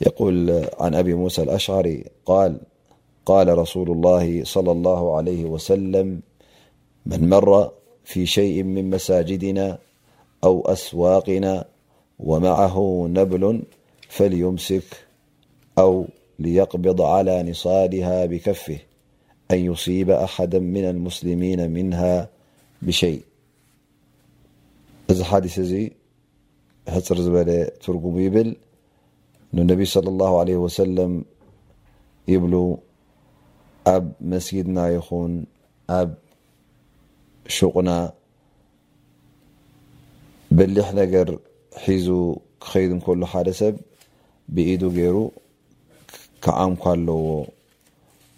يقول عن أبي موسى الأشعري قاقال رسول الله صلى الله عليه وسلم من مر في شيء من مساجدنا أو أسواقنا ومعه نبل فليمسك أو ليقبض على نصادها بكفه أن يصيب أحدا من المسلمين منها بشيء ث ሕጽር ዝበለ ትርጉሙ ይብል ንነቢ صለ ላه ለ ወሰለም ይብሉ ኣብ መስጊድና ይኹን ኣብ ሹቕና በሊሕ ነገር ሒዙ ክኸይድ እንከሉ ሓደ ሰብ ብኢዱ ገይሩ ክዓምኳ ኣለዎ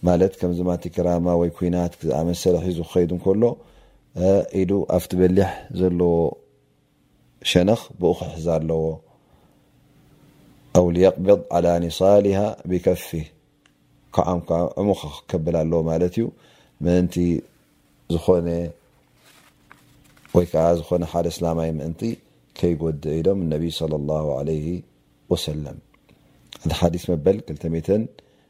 ማለት ከም ዝማቲ ክራማ ወይ ኩናት ዝኣመሰለ ሒዙ ክኸይድ እንከሎ ኢዱ ኣብቲ በሊሕ ዘለዎ شنخ بخحز لዎ أو ليقبض على نصالها بكفه كعم عمخ كبل الو ملت ي مأنت كع ن حلس لمي منت كيقد ሎم النبي صلى الله عليه وسلم ذحديث مبل ك 2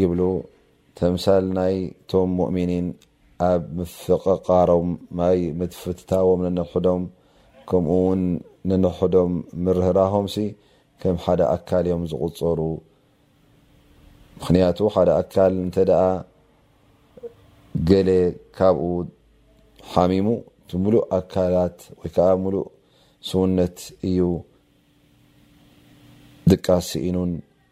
ይብሉ ተምሳል ናይ ቶም ሙእሚኒን ኣብ ምፍቅቃሮም ማይ ምትፍትታዎም ነንሕዶም ከምኡ ውን ንንሕዶም ምርህራሆምሲ ከም ሓደ ኣካል እዮም ዝቁጸሩ ምክንያቱ ሓደ ኣካል እንተ ገለ ካብኡ ሓሚሙ እቲ ሙሉእ ኣካላት ወይ ከዓ ሙሉእ ስውነት እዩ ድቃስ ስኢኑን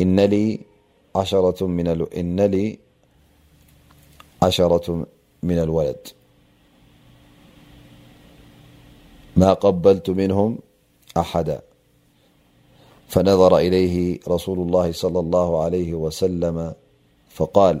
إن لي عشرة من الولد ما قبلت منهم أحدا فنظر إليه رسول الله صلى الله عليه وسلم فقال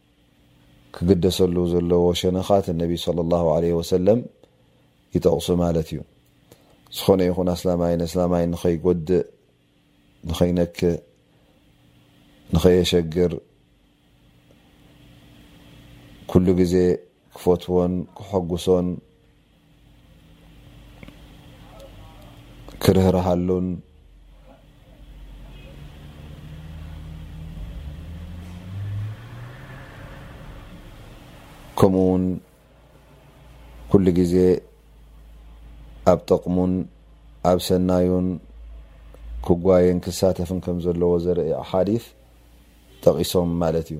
ክግደሰሉ ዘለዎ ሸነኻት ነቢ ሰለላሁ ዓለይሂ ወሰለም ይጠቕሱ ማለት እዩ። ዝኾነ ይኹን ኣስላማይ ነስላማይ ንኸይጎድእ፣ ንኸይነክእ፣ ንኸየሸግር ኩሉ ግዜ ክፈትዎን ክሐጉሶን፣ ክርህርሃሉን ከምኡ ውን ኩሉ ግዜ ኣብ ጠቕሙን ኣብ ሰናዩን ክጓየን ክሳተፍን ከም ዘለዎ ዘርኢ ሓዲ ጠቂሶም ማለት እዩ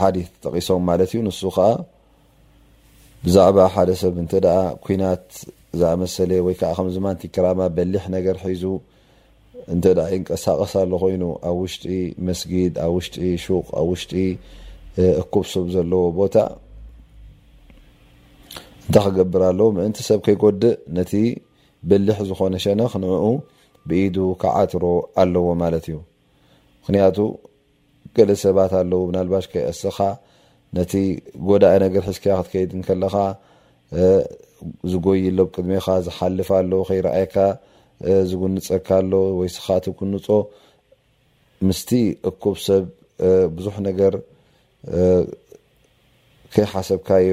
ሓዲት ጠቒሶም ማለት እዩ ንሱ ከዓ ብዛዕባ ሓደ ሰብ እንተ ኩናት ዝኣመሰለ ወይ ከዓ ከምዚ ማንቲ ክራማ በሊሕ ነገር ሒዙ እንተ ይንቀሳቀስ ኣሎ ኮይኑ ኣብ ውሽጢ መስጊድ ኣብ ውሽጢ ሹቅ ኣብ ውሽጢ እኩብ ሱብ ዘለዎ ቦታ እንታይ ክገብር ኣለዎ ምእንቲ ሰብ ከይጎድእ ነቲ በሊሕ ዝኾነ ሸነኽ ንኡ ብኢዱ ክዓትሮ ኣለዎ ማለት እዩ ምክንያቱ ገለ ሰባት ኣለዉ ምናልባሽ ከ እስኻ ነቲ ጎዳኢ ነገር ሒዝካዮ ክትከይድ እንከለኻ ዝጎይ ኣሎ ቅድሜኻ ዝሓልፍ ኣሎ ከይረኣየካ ዝጉንፀካ ኣሎ ወይ ስኻ ትጉንፆ ምስቲ እኩብ ሰብ ብዙሕ ነገር ከይሓሰብካዮ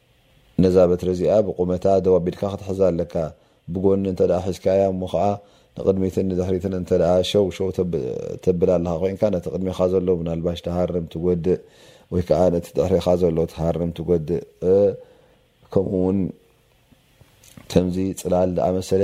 ነዛ በትሪ እዚኣ ብቑመታ ደው ኣቢልካ ክትሕዛ ኣለካ። ብጎኒ እንተድኣ ሒዝካያ እሞ ከኣ ንቕድሚትን ንድሕሪትን እንተድኣ ሸው ሸው ተብል ኣለኻ ኮይንካ ነቲ ቅድሜኻ ዘሎ ምናልባሽ ትሃርም ትጎድእ ወይ ከኣ ነቲ ድሕሬኻ ዘሎ ትሃርም ትጎድእ ከምኡውን ከምዚ ጽላል ዝኣመሰለ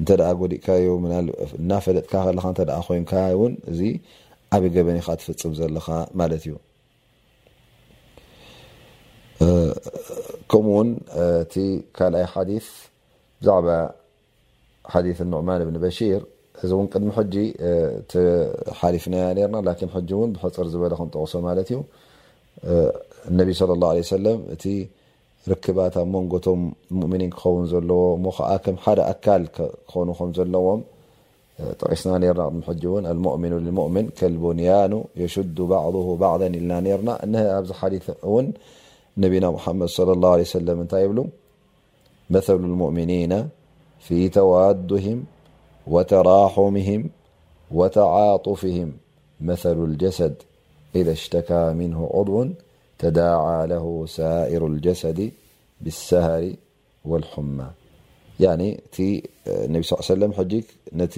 እንተ ጎዲእካዮ እናፈለጥካ ከለኻ እንተ ኮይንካ ውን እዚ ዓብ ገበን ኢኻ ትፍፅም ዘለኻ ማለት እዩ ከምኡ ውን እቲ ካልኣይ ሓዲ ብዛዕባ ሓዲ ኑዕማን እብኒ በሺር እዚ ውን ቅድሚ ሕጂ ሓሊፍናያ ርና ላን ሕጂ ውን ብሕፅር ዝበለ ክንጠቕሶ ማለት እዩ ነቢ ለ ላه ሰለም እቲ ركبات من قت مؤمنين خون لومكم أكال ونلومامؤمنللمؤمن كالبنيان يشد بعضه بعضا اننانيثنبيامحمدصلى الله عليه سلمتيبلو مثل المؤمنين في توادهم وتراحمهم وتعاطفهم مثل الجسد إذا اشتكى منه عضو ተዳዓ ለሁ ሳኢሩ ልጀሰዲ ብሰሀሪ ወልሑማ ያኒ እቲ ነቢ ስ ሰለም ሕጂ ነቲ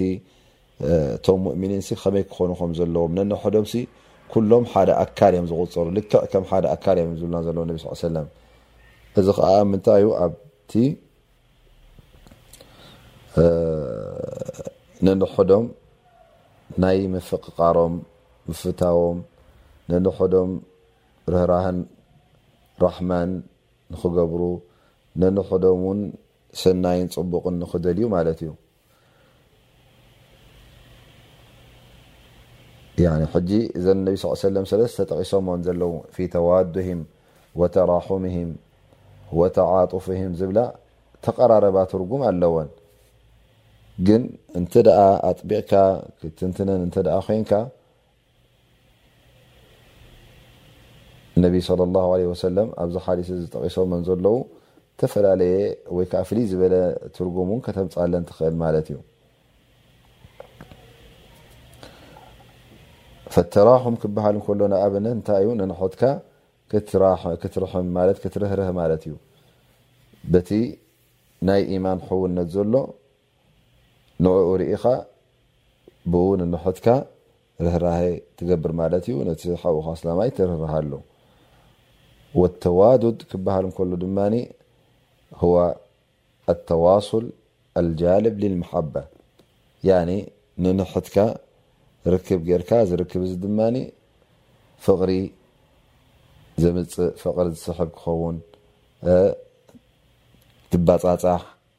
እቶም ሙእሚኒንሲ ከመይ ክኾኑ ከም ዘለዎም ነንሕዶምሲ ኩሎም ሓደ ኣካል እዮም ዝቁፀሩ ልክዕ ከም ሓደ ኣካል እዮም ዝብልና ዘለዉ ነቢ ስ ሰለም እዚ ከዓ ምንታይ እዩ ኣብቲ ነንሕዶም ናይ ምፍቕቃሮም ምፍታዎም ነንሕዶም ርህራህን ራሕማን ንኽገብሩ ነንሕዶም ውን ሰናይን ፅቡቕን ንኽደልዩ ማለት እዩ ሕጂ እዘ ነ ስ ሰለ ሰለስተ ጠቂሶሞ ዘለዉ ፊ ተዋድህም ወተራሕምህም ወተዓጡፍህም ዝብላ ተቀራረባ ትርጉም ኣለወን ግን እንተ ኣጥቢቕካ ክትንትነን እተ ኮንካ ነቢ ص ه ኣብዚ ሓዲስ እዚ ጠቂሶመን ዘለዉ ዝተፈላለየ ወይ ከዓ ፍልይ ዝበለ ትርጉም ን ከተምፃለን ትኽእል ማለት እዩ ፈተራም ክበሃል ከሎ ንኣብነት እንታይ ዩ ንንሕትካ ክትርሕም ማለት ክትርህርህ ማለት እዩ በቲ ናይ ኢማን ሕውነት ዘሎ ንዕኡ ርኢኻ ብእኡ ንንሕትካ ርህራሄ ትገብር ማለት እዩ። ነቲ ሓውኻ ኣስላማይ ትርህርሃሉ። ወተዋዱድ ክበሃል እንከሎ ድማ ሁወ ኣተዋሱል ኣልጃልብ ሊልመሓባ ያኒ ንንሕትካ ርክብ ጌርካ፣ እዚ ርክብ እዚ ድማ ፍቕሪ ዘምጽእ ፍቕሪ ዝስሕብ ክኸውን፣ ትባጻጻሕ፣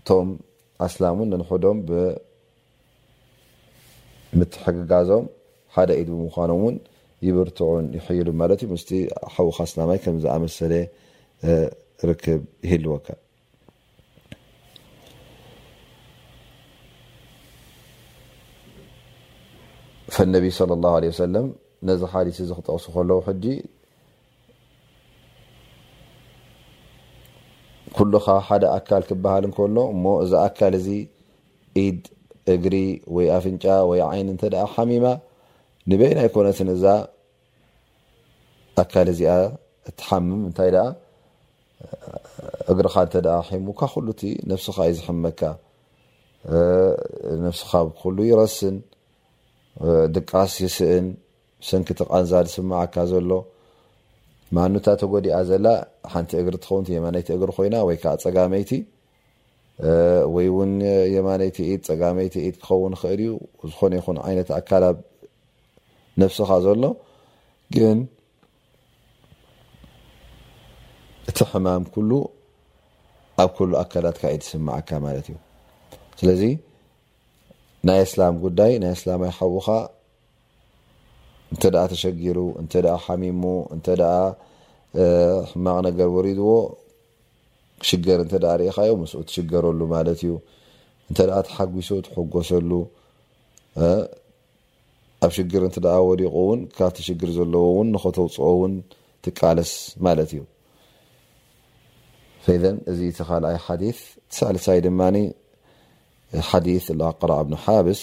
እቶም ኣስላም እውን ነንሕዶም ብምትሕግጋዞም ሓደ ኢድ ብምዃኖም እውን ይብርትዑን ይሕይሉን ማለት እዩ። ምስቲ ሓውኻ ኣስላማይ ከምዚ ዝኣመሰለ ርክብ ይህልወካ። ፈነቢ ሰለላሁ ዓለይሂ ወሰለም ነዚ ሓዲስ እዚ ክጠቕሱ ከለዉ ሕጂ ኩልኻ ሓደ ኣካል ክበሃል እንከሎ እሞ እዚ ኣካል እዚ ኢድ እግሪ ወይ ኣፍንጫ ወይ ዓይኒ እንተ ሓሚማ ንበይና ኣይኮነትን እዛ ኣካል እዚኣ እትሓምም እንታይ ደኣ እግርኻ እንተ ሒሙካ ኩሉ እቲ ነፍስኻ እዩ ዝሕመካ ነፍስኻ ኩሉ ይረስን ድቃስ ይስእን ብሰንኪ እቲ ቃንዛ ዝስመዓካ ዘሎ ማኑ እታ ተጎዲኣ ዘላ ሓንቲ እግሪ ትኸውን እቲ የማነይቲ እግሪ ኮይና ወይ ከዓ ፀጋመይቲ ወይ እውን የማነይቲ ኢድ ፀጋመይቲ ኢድ ክኸውን ይኽእል እዩ ዝኾነ ይኹን ዓይነት ኣካል ኣብ ነብስኻ ዘሎ ግን እቲ ሕማም ኩሉ ኣብ ኩሉ ኣካላትካ እዩ ዝስምዓካ ማለት እዩ ስለዚ ናይ እስላም ጉዳይ ናይ እስላማይ ሓውኻ እንተ ተሸጊሩ እንተ ሓሚሙ እንተ ሕማቕ ነገር ወሪድዎ ሽገር እንተ ርኢኻዮ ምስኡ ትሽገረሉ ማለት እዩ እንተ ተሓጒሱ ትሕጎሰሉ ኣብ ሽግር እንተ ወዲቑ እውን ካብቲ ሽግር ዘለዎ እውን ንኸተውፅኦ እውን ትቃለስ ማለት እዩ ፈዘን እዚ እቲ ካልኣይ ሓዲ ሳልሳይ ድማ ሓዲ ኣቅራዕ ብን ሓብስ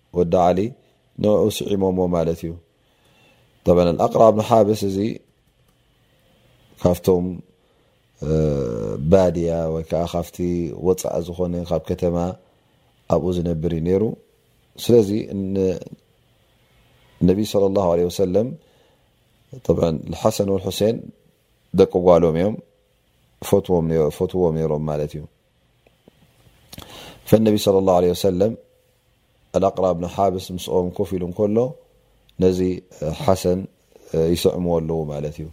ወዲ ዓሊ ንኡ ስዒሞሞ ማለት እዩ ጠብ ኣቅራ ብን ሓብስ እዚ ካብቶም ባድያ ወይ ከዓ ካብቲ ወፃኢ ዝኾነ ካብ ከተማ ኣብኡ ዝነብር እዩ ነይሩ ስለዚ ነቢይ صለ ላه ለ ወሰለም ሓሰን ወን ሑሴን ደቂ ጓሎም እዮም ፈትዎም ነይሮም ማለት እዩ ፈነቢ صለ ላه ለ ወሰለም ኣልኣቅራ ብን ሓብስ ምስኦም ኮፍ ኢሉ ከሎ ነዚ ሓሰን ይስዕምዎ ኣለዉ ማለት እዩ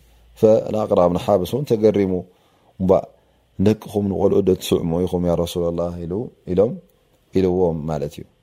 ኣልኣቅራ ብን ሓብስ እውን ተገሪሙ እባእ ንደቅኹም ንቆልዑ ዶ ትስዕሙ ኢኹም ያ ረሱላ ላ ኢሉ ኢሎም ኢልዎም ማለት እዩ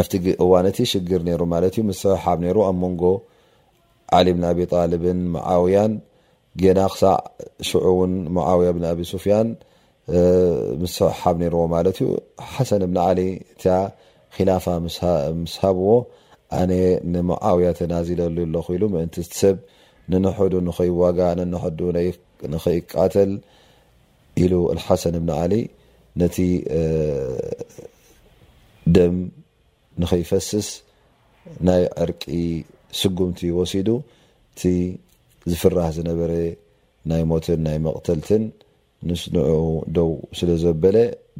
ኣብቲ እዋን እቲ ሽግር ነይሩ ማለት እዩ፣ ምስሕሓብ ነይሩ ኣብ መንጎ ዓሊ ብን ኣቢ ጣልብን መዓውያን፣ ጌና ክሳዕ ሽዑ እውን መዓውያ ብን ኣቢ ሱፍያን ምስሕሓብ ነይርዎ ማለት እዩ። ሓሰን ብን ዓሊ እቲያ ኺላፋ ምስ ሃብዎ ኣነ ንመዓውያ ተናዚለሉ ኣለኹ ኢሉ ምእንቲ እቲ ሰብ ንንሕዱ ንኸይዋጋእ ነንሕዱ ንኸይቃተል ኢሉ ኣልሓሰን እብኒ ዓሊ ነቲ ደም ንኸይፈስስ ናይ ዕርቂ ስጉምቲ ወሲዱ እቲ ዝፍራህ ዝነበረ ናይ ሞትን ናይ መቕተልትን ንስ ንኡ ደው ስለ ዘበለ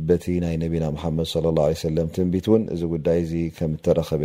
በቲ ናይ ነቢና መሓመድ صለ ላه ሰለም ትንቢት እውን እዚ ጉዳይ እዚ ከም እተረኸበ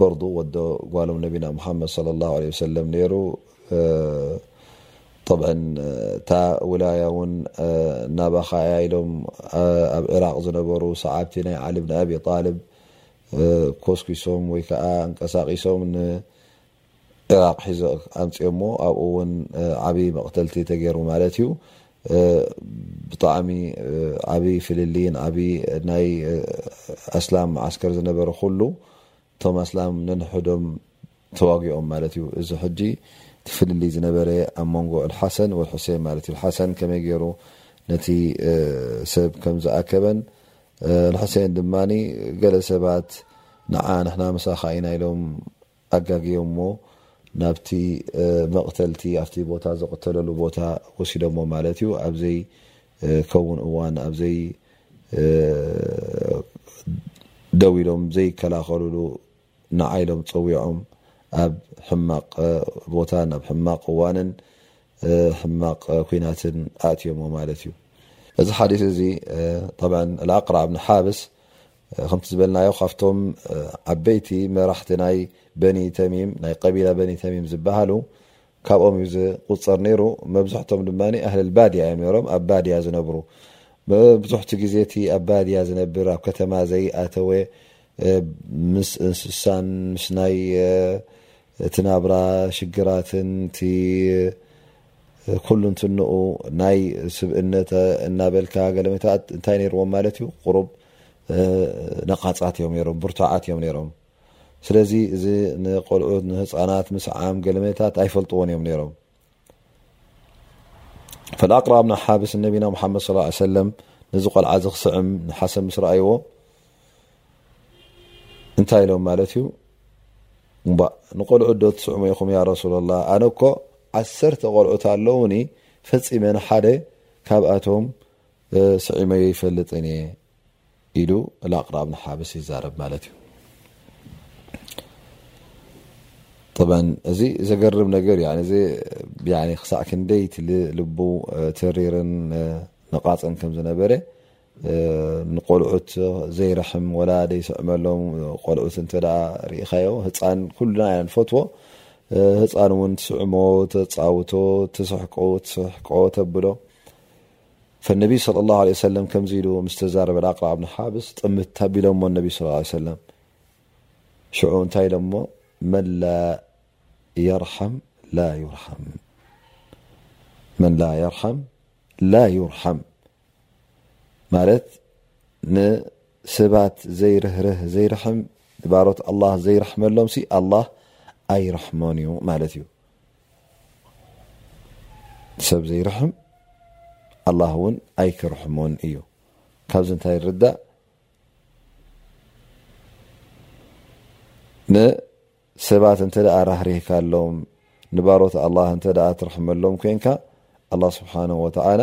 በርዱ ወዶ ጓሎም ነቢና ሙሓመድ ሶለ ላሁ ዓለይሂ ወሰለም ነይሩ። ጠብዐን እታ ውላያ እውን ናባኻ እያ ኢሎም ኣብ ዒራቕ ዝነበሩ ሰዓብቲ ናይ ዓሊ ብን ኣቢ ጣልብ ኮስኪሶም ወይ ከዓ እንቀሳቂሶም ኢራቅ ሒዞ ኣምፅኦሞ ኣብኡ እውን ዓብይ መቅተልቲ ተገይሩ ማለት እዩ ብጣዕሚ ዓብይ ፍልልይን ዓብይ ናይ ኣስላም መዓስከር ዝነበረ ኩሉ እቶም ኣስላም ነንሕዶም ተዋጊኦም ማለት እዩ እዚ ሕጂ እቲ ፍልልይ ዝነበረ ኣብ መንጎ ኣልሓሰን ወልሑሴን ማለት እዩ ሓሰን ከመይ ገይሩ ነቲ ሰብ ከም ዝኣከበን ልሕሴን ድማ ገለ ሰባት ንዓ ንሕና ምሳኻ ኢና ኢሎም ኣጋግዮሞ ናብቲ መቕተልቲ ኣብቲ ቦታ ዝቕተለሉ ቦታ ወሲዶሞ ማለት እዩ ኣብ ዘይ ከውን እዋን ኣብ ዘይ ደው ኢሎም ዘይከላኸሉሉ ንዓ ኢሎም ፀዊዖም ኣብ ሕማቕ ቦታን ኣብ ሕማቕ እዋንን ሕማቕ ኩናትን ኣእትዮሞ ማለት እዩ እዚ ሓዲስ እዚ ጠብዓ ኣቅራዕ ብን ሓብስ ከምቲ ዝበልናዮ ካብቶም ዓበይቲ መራሕቲ ናይ በኒ ተሚም ናይ ቀቢላ በኒ ተሚም ዝበሃሉ ካብኦም እዩ ዝቁፀር ነይሩ መብዝሕቶም ድማ ኣህልል ባድያ እዮም ነይሮም ኣብ ባድያ ዝነብሩ መብዝሕቲ ግዜ እቲ ኣብ ባድያ ዝነብር ኣብ ከተማ ዘይኣተወ ምስ እንስሳን ምስ ናይ እቲ ናብራ ሽግራትን እቲ ኩሉንትንኡ ናይ ስብእነተ እናበልካ ገለመታት እንታይ ነይርዎም ማለት እዩ ቁሩብ ነቓፃት እዮም ነሮም ብርቱዓት እዮም ነሮም ስለዚ እዚ ንቆልዑት ንህፃናት ምስዓም ገለመታት ኣይፈልጥዎን እዮም ነሮም ፈኣቅራብና ሓብስ ነቢና ሓመድ ስ ሰለም ነዚ ቆልዓ ዚ ክስዕም ንሓሰብ ምስ ረኣይዎ እንታይ ኢሎም ማለት እዩ እባ ንቆልዑ ዶ ትስዕሙ ኢኹም ያ ረሱላ ላ ኣነ እኮ ዓሰርተ ቆልዑት ኣለዉኒ ፈፂመ ንሓደ ካብኣቶም ስዒመዮ ይፈልጥን እየ ኢሉ ላቅራብ ንሓብስ ይዛረብ ማለት እዩ ጠ እዚ ዘገርብ ነገር ክሳዕ ክንደይት ልቡ ተሪርን ነቓፅን ከም ዝነበረ ንቆልዑት ዘይርሕም ወላ ደይስዕመሎም ቆልዑት እንተ ርኢኻዮ ህፃን ኩሉና ኢና ንፈትዎ ህፃን እውን ትስዕሞ ተፃውቶ ትስሕቆ ትስሕቆ ተብሎ ፈነቢ صለ ላه ለ ሰለም ከምዚ ኢሉ ምስ ተዛረበ ኣቅራ ብን ሓብስ ጥምት ታቢሎሞ ነቢ ስ ሰለም ሽዑ እንታይ ኢሎሞ መን ላ የርሓም ላ ዩርሓም ማለት ንስባት ዘይርህርህ ዘይርሕም ንባሮት ኣላህ ዘይርሕመሎም ሲ ኣላህ ኣይርሕሞን እዩ ማለት እዩ ሰብ ዘይርሕም ኣላህ እውን ኣይክርሕሞን እዩ ካብዚ እንታይ ንርዳእ ንሰባት እንተ ደኣ ራህሪህካሎም ንባሮት ኣላህ እንተ ደኣ ትርሕመሎም ኮንካ ኣላህ ስብሓን ወተዓላ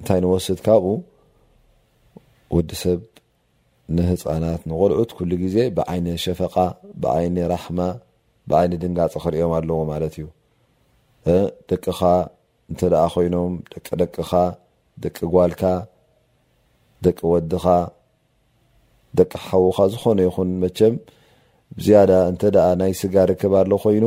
እንታይ ንወስድ ካብኡ ወዲ ሰብ ንህፃናት ንቆልዑት ኩሉ ግዜ ብዓይኒ ሸፈቃ ብዓይኒ ራሕማ ብዓይኒ ድንጋፀ ክርእዮም ኣለዎ ማለት እዩ ደቅኻ እንተ ደኣ ኮይኖም ደቂ ደቅኻ ደቂ ጓልካ ደቂ ወድኻ ደቂ ሓውኻ ዝኾነ ይኹን መቸም ብዝያዳ እንተ ደኣ ናይ ስጋ ርክብ ኣሎ ኮይኑ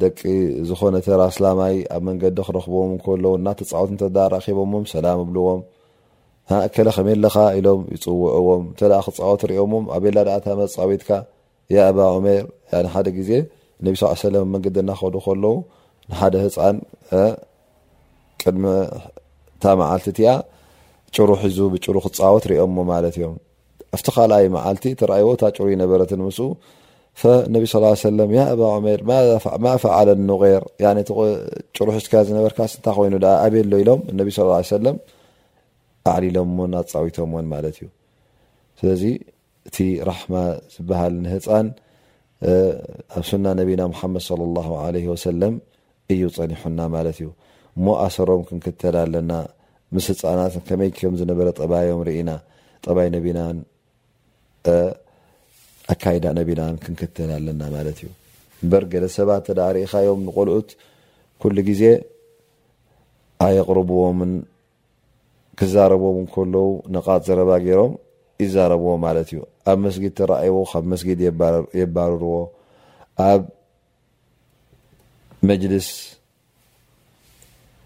ደቂ ዝኾነ ተራ ኣስላማይ ኣብ መንገዲ ክረኽብዎም እንከለዉ እናተፃወት እንተ ኣራኺቦሞም ሰላም እብልዎም ሃ እከለ ከመይ ኣለኻ ኢሎም ይፅውዕዎም እንተ ክፃወት ሪኦሞም ኣቤላ ደኣ እታ መፃዊትካ ያ ኣባ ዑሜር ያን ሓደ ግዜ ነቢ ስ ሰለም ኣብ መንገዲ እናኸዱ ከለዉ ንሓደ ህፃን ቅድሚ እታ መዓልቲ እቲኣ ጭሩ ሒዙ ብጭሩ ክፃወት ሪኦሞ ማለት እዮም ኣብቲ ካልኣይ መዓልቲ እተረኣይዎ እታ ጭሩይ ነበረትን ምስኡ ፈነቢ ስ ሰለም ያ እባ ዑመር ማ ፈዓለ ኑቄር እቲ ጭሩ ሒዝካዮ ዝነበርካስ እንታይ ኮይኑ ኣ ኣበየ ኣሎ ኢሎም እነቢ ስ ሰለም ኣዕሊሎምዎን ኣፃዊቶምዎን ማለት እዩ ስለዚ እቲ ራሕማ ዝበሃል ንህፃን ኣብ ሱና ነቢና ሙሓመድ ለ ለ ወሰለም እዩ ጸኒሑና ማለት እዩ እሞ ኣሰሮም ክንክተል ኣለና ምስ ህጻናት ከመይ ከም ዝነበረ ጠባዮም ርኢና ጠባይ ነቢናን ኣካይዳ ነቢናን ክንክተል ኣለና ማለት እዩ እምበር ገለ ሰባት ተደኣ ርኢኻዮም ንቆልኡት ኩሉ ግዜ ኣየቕርብዎምን ክዛረቦም እንከለዉ ነቓጥ ዘረባ ገይሮም ይዛረብዎ ማለት እዩ ኣብ መስጊድ ተረኣይዎ ካብ መስጊድ የባርርዎ ኣብ መጅልስ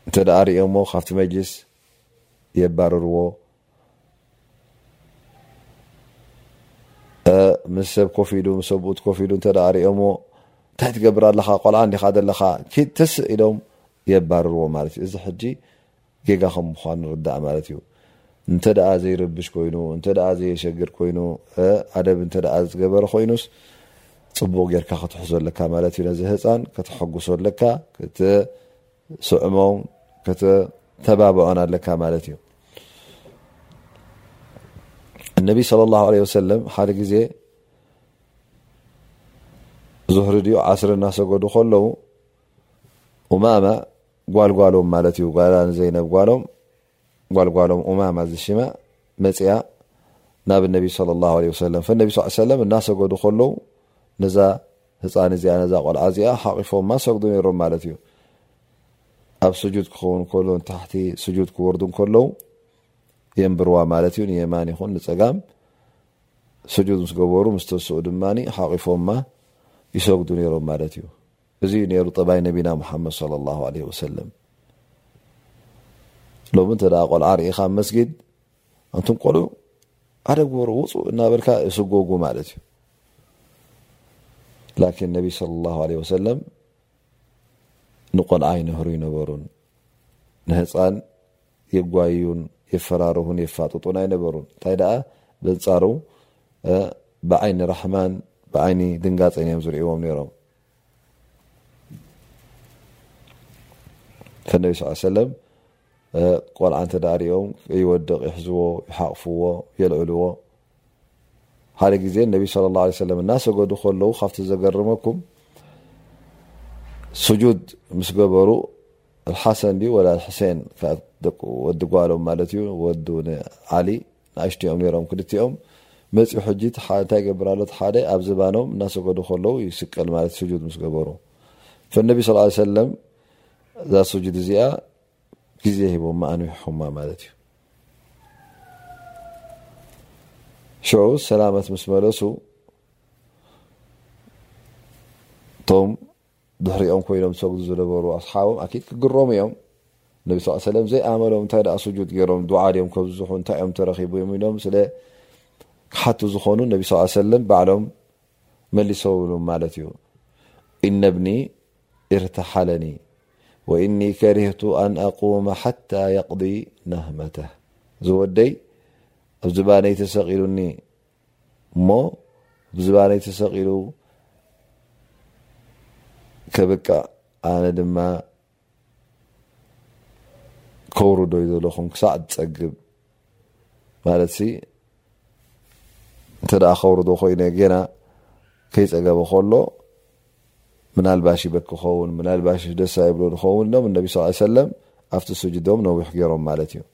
እንተ ርእዮሞ ካብቲ መጅልስ የባርርዎ ምስ ሰብ ኮፍ ኢሉ ምስ ሰብኡት ኮፍ ኢሉ እተ ርእዮሞ እንታይ ትገብር ኣለካ ቆልዓ እንዲካ ዘለካ ኪድ ተስእ ኢሎም የባርርዎ ማለት እዩ እዚ ሕጂ ጌጋ ከም ምዃኑ ንርዳእ ማለት እዩ። እንተ ደኣ ዘይረብሽ ኮይኑ፣ እንተ ደኣ ዘየሸግር ኮይኑ፣ ኣደብ እንተ ደኣ ዝገበረ ኮይኑስ ጽቡቕ ጌርካ ክትሕዞ ኣለካ ማለት እዩ። ነዚ ህጻን ከተሐጉሶ ኣለካ፣ ክትስዕሞን ከተተባብዖን ኣለካ ማለት እዩ። እነቢ ሰለላሁ ዓለይሂ ወሰለም ሓደ ግዜ ዙህሪ ድዩ ዓስሪ እናሰገዱ ከለዉ ኡማማ ጓል ጓሎም ማለት እዩ ጓላ ንዘይነብ ጓሎም ጓል ጓሎም ኡማማ ዝሽማ መፅኣ ናብ ነቢ ለ ላ ለ ሰለም ፈነቢ ስ ሰለም እናሰገዱ ከለዉ ነዛ ህፃን እዚኣ ነዛ ቆልዓ እዚኣ ሓቂፎማ ሰግዱ ነይሮም ማለት እዩ ኣብ ስጁድ ክኸውን ከሎ ንታሕቲ ስጁድ ክወርዱ ከለዉ የንብርዋ ማለት እዩ ንየማን ይኹን ንፀጋም ስጁድ ምስ ገበሩ ምስ ተስኡ ድማ ሓቂፎማ ይሰግዱ ነይሮም ማለት እዩ እዚ እዩ ነይሩ ጠባይ ነቢና ሙሓመድ ሰለላሁ ዓለይሂ ወሰለም። ሎሚ እንተ ቆልዓ ርኢኻ ኣብ መስጊድ ኣንቱም ቆልዑ ሓደ ግበሩ ውፁ እናበልካ ይስጎጉ ማለት እዩ። ላኪን ነቢ ሰለላሁ ዓለይሂ ወሰለም ንቆልዓ ይነህሩ ይነበሩን ንህፃን የጓይዩን የፈራርሁን የፋጥጡን ኣይነበሩን። እንታይ ደኣ በንፃሩ ብዓይኒ ራሕማን ብዓይኒ ድንጋፀን እዮም ዝርእዎም ነይሮም። ነቢ ስ ሰለም ቆልዓ እንተ ሪኦም ይወድቕ ይሕዝዎ ይሓቕፍዎ የልዕልዎ ሓደ ግዜ ነቢ ስለ ላ ሰለም እናሰገዱ ከለዉ ካብቲ ዘገረመኩም ስጁድ ምስ ገበሩ ሓሰን ዩ ወላ ሕሴን ወዲ ጓሎም ማለት ዩ ወዱ ንዓሊ ናእሽቱ እዮም ነይሮም ክልቲኦም። መጺኡ ሕጂ እቲ ሓደ እንታይ ይገብር ኣሎ? እቲ ሓደ ኣብ ዝባኖም እናሰገዱ ከለዉ ይስቀል ማለት ስጁድ ምስ ገበሩ። ፈነቢ ሰለላሁ ዓለይሂ ወሰለም እዛ ስጁድ እዚኣ ግዜ ሂቦማ ኣንዊሖማ ማለት እዩ። ሽዑ ሰላመት ምስ መለሱ እቶም ድሕሪኦም ኮይኖም ዝሰግዱ ዝነበሩ ኣስሓቦም ኣኪድ ክግረሙ እዮም። ነቢ ሰለላሁ ዐለይሂ ወሰለም ዘይኣመሎም እንታይ ደኣ ሱጁድ ገይሮም ዱዓ ድዮም ከብዝሑ እንታይ እዮም ተረኺቦም ኢሎም ስለ ክሓቱ ዝኾኑ ነቢ ሰለላሁ ዐለይሂ ወሰለም ባዕሎም መሊሶምሎም ማለት እዩ። ኢነ እብኒ ኢርተሓለኒ ወኢኒ ከሪህቱ ኣን ኣቁመ ሓታ የቅዲ ነህመተህ ዝወደይ ኣብዚ ባነይ ተሰቂሉኒ እሞ ብዝባነይ ተሰቂሉ ከብቅዕ ኣነ ድማ ከውርዶ እዩ ዘለኹም ክሳዕ ዝፀግብ ማለት ሲ እንተ ከውርዶ ኮይነ ገና ከይፀገበ ከሎ ምናልባሽ ይበክ ኸውን ምናልባሽ ደሳ ይብሎ ዝኸውን ሎም እነቢ ስ ሰለም ኣብቲ ስጅዶም ነዊሕ ገይሮም ማለት እዩ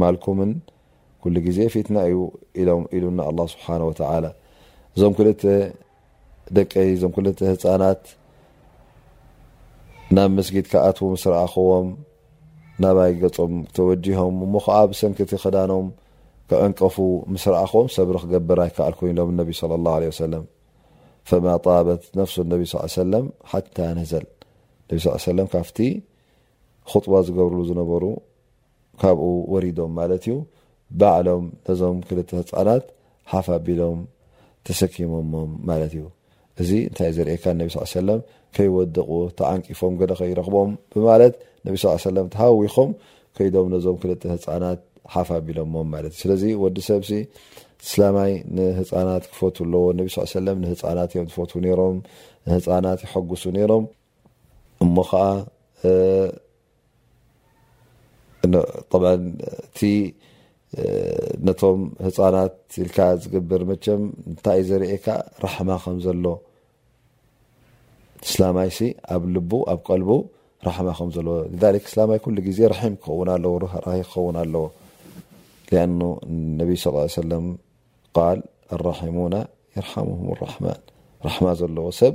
ማልኩምን ኩሉ ግዜ ፊትና እዩ ኢሎም ኢሉና ኣላ ስብሓን ወተላ እዞም ክልተ ደቀይ እዞም ክልተ ህፃናት ናብ መስጊድ ክኣትዉ ምስ ረኣኽዎም ናባይ ገፆም ተወጂሆም እሞ ከዓ ብሰንኪቲ ክዳኖም ክዕንቀፉ ምስ ረኣኹዎም ሰብሪ ክገብር ኣይከኣልኩን ኢሎም ነቢ ለ ላ ለ ሰለም ፈማ ጣበት ነፍሱ ነቢ ስ ሰለም ሓታ ነዘል ነቢ ስ ሰለም ካብቲ ክጥባ ዝገብርሉ ዝነበሩ ካብኡ ወሪዶም ማለት እዩ ባዕሎም ነዞም ክልተ ህጻናት ሓፍ ኣቢሎም ተሰኪሞሞም ማለት እዩ። እዚ እንታይ እዩ ዘርእየካ ነቢ ሰለላሁ ዐለይሂ ወሰለም ከይወደቁ ተዓንቂፎም ገለ ከይረኽቦም ብማለት ነቢ ሰለላሁ ዐለይሂ ወሰለም ተሃዊኾም ከይዶም ነዞም ክልተ ህጻናት ሓፍ ኣቢሎሞም ማለት እዩ። ስለዚ ወዲ ሰብሲ እስላማይ ንህጻናት ክፈቱ ኣለዎ። ነቢ ሰለላሁ ዐለይሂ ወሰለም ንህጻናት እዮም ዝፈትዉ ነይሮም፣ ንህጻናት የሐጉሱ ነይሮም። እሞ ኸኣ እቲ ነቶም ህፃናት ኢልካ ዝግብር መቸም እንታይ እዩ ዘርእካ ራሕማ ከም ዘሎ እስላማይሲ ኣብ ልቡ ኣብ ቀልቡ ራሕማ ከም ዘለዎ እስላማይ ኩሉ ግዜ ራሒም ክኸውን ኣለዎ ራሂ ክኸውን ኣለዎ ሊኣኑ ነቢ ስ ሰለም ቃል ኣራሒሙና የርሓሙሁም ራሕማን ራሕማ ዘለዎ ሰብ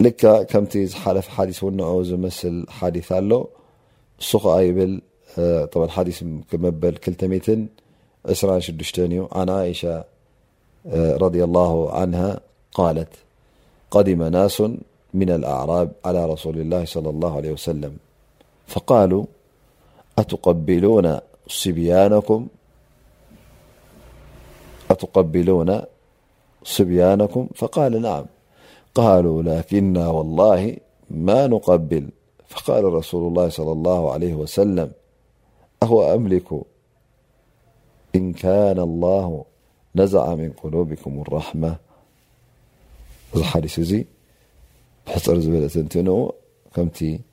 لك كم ت حلف حديث والنعوز مثل حديث ل صخ يبي مبل كلم س دشتني عن عائشة رضي الله عنها قالت قدم ناس من الأعراب على رسول الله صلى الله عليه وسلم فقالوا أتقبلون صبيانكمبلون سبيانكم فقال نعم قالوا لكنا والله ما نقبل فقال رسول الله صلى الله عليه وسلم أهو أملكوا إن كان الله نزع من قلوبكم الرحمة زحلسزي حزبنتنو كمت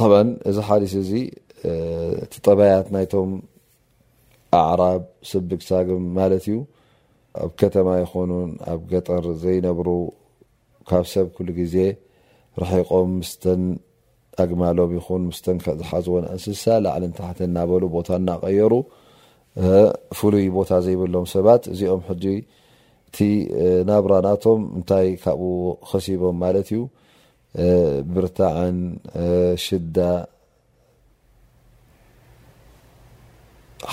طبعا እዚ ሓዲስ እዚ እቲ ጠባያት ናይቶም ኣዕራብ ስብግ ሳግም ማለት እዩ ኣብ ከተማ ይኾኑን ኣብ ገጠር ዘይነብሩ ካብ ሰብ ኩሉ ግዜ ርሒቆም ምስተን ኣግማሎም ይኹን ምስተን ዝሓዝወን እንስሳ ላዕልን ታሕቲ እናበሉ ቦታ እናቀየሩ ፍሉይ ቦታ ዘይብሎም ሰባት እዚኦም ሕጂ እቲ ናብራ ናቶም እንታይ ካብኡ ኸሲቦም ማለት እዩ ብርታዐን ሽዳ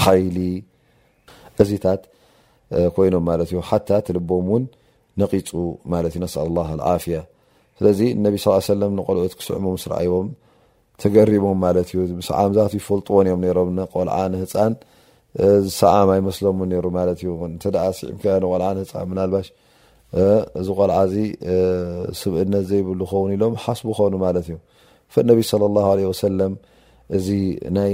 ሓይሊ እዚታት ኮይኖም ማለት እዩ ሓታ ትልቦም እውን ነቂፁ ማለት እዩ ነስኣል ላ ዓፍያ ስለዚ ነቢ ስ ሰለም ንቆልዑት ክስዕሙ ምስ ረኣይዎም ተገሪሞም ማለት እዩ ብሰዓም ዛቱ ይፈልጥዎን እዮም ነይሮም ንቆልዓ ንህፃን ዝሰዓም ኣይመስሎምን ነይሩ ማለት እዩ እንተ ስዒምካዮ ንቆልዓ ንህፃን ምናልባሽ እዚ ቆልዓ እዚ ስብእነት ዘይብሉ ኸውን ኢሎም ሓስቡ ኾኑ ማለት እዩ ፈነቢ ለ ላ ለ ወሰለም እዚ ናይ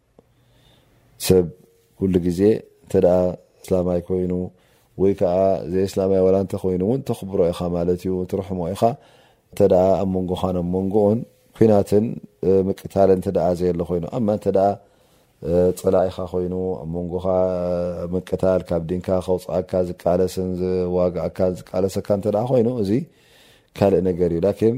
ሰብ ኩሉ ግዜ እንተ እስላማይ ኮይኑ ወይ ከዓ ዘይእስላማይ ዋላ እንተኮይኑ እውን ተኽብሮ ኢኻ ማለት እዩ ትርሕሞ ኢኻ እንተ ኣብ መንጎኻን ኣብ መንጎኡን ኩናትን ምቅታልን እንተ ዘየለ ኮይኑ ኣማ እንተ ፀላኢኻ ኮይኑ ኣብ መንጎኻ ምቅታል ካብ ዲንካ ከውፅኣካ ዝቃለስን ዝዋግኣካ ዝቃለሰካ እንተ ኮይኑ እዚ ካልእ ነገር እዩ ላኪን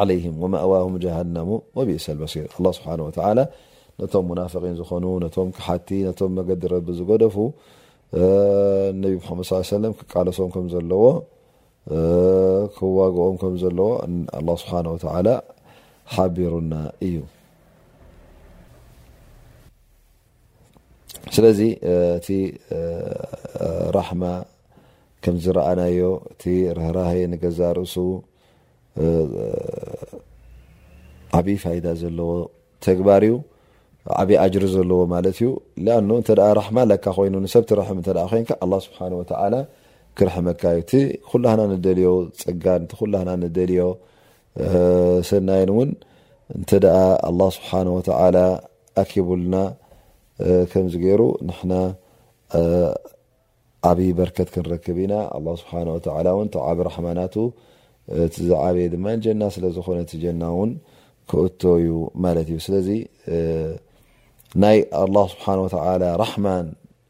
ዓለይሂም ወመእዋሁም ጀሃነሙ ወቢእሰል መሲር ኣላህ ስብሓነሁ ወተዓላ ነቶም ሙናፊቒን ዝኾኑ ነቶም ከሓድቲ ነቶም መገዲ ረቢ ዝገደፉ ነቢ ሙሓመድ ስ ሰለም ክቃለሶም ከም ዘለዎ ክዋግኦም ከም ዘለዎ ኣላህ ስብሓነሁ ወተዓላ ሓቢሩና እዩ ስለዚ እቲ ራሕማ ከምዝረኣናዮ እቲ ርህራሀ ንገዛ ርእሱ ዓብይ ፋይዳ ዘለዎ ተግባር እዩ ዓብይ ኣጅሪ ዘለዎ ማለት እዩ ኣ እተ ራሕማ ለካ ኮይኑ ንሰብ ትረሕም እተ ኮን ኣላ ስብሓን ወተላ ክርሕመካ እዩ እቲ ኩላህና ንደልዮ ፀጋን እቲ ኩላህና ንደልዮ ሰናይን እውን እንተ ኣላ ስብሓን ወተላ ኣኪቡልና ከምዚ ገይሩ ንሕና ዓብይ በርከት ክንረክብ ኢና ኣ ስብሓን ወላ እውን ተዓብ ራሕማናቱ እቲ ዝዓበየ ድማ ጀና ስለ ዝኾነ እቲ ጀና እውን ክእቶ እዩ ማለት እዩ ስለዚ ናይ ኣላ ስብሓን ወተላ ራሕማን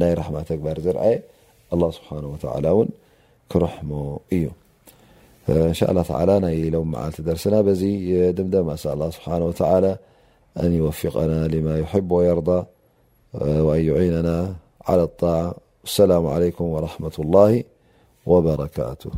رحم جبر ز اللهسبنهوتعلى ن رحم ن شءالله تعالى ي لو معل درسنا ب دمدم أ الله سنهوعلى أن يوفقنا لما يحب ويرى وأن يعيننا على الطاعة والسلام عليكم ورحمة الله وبركاته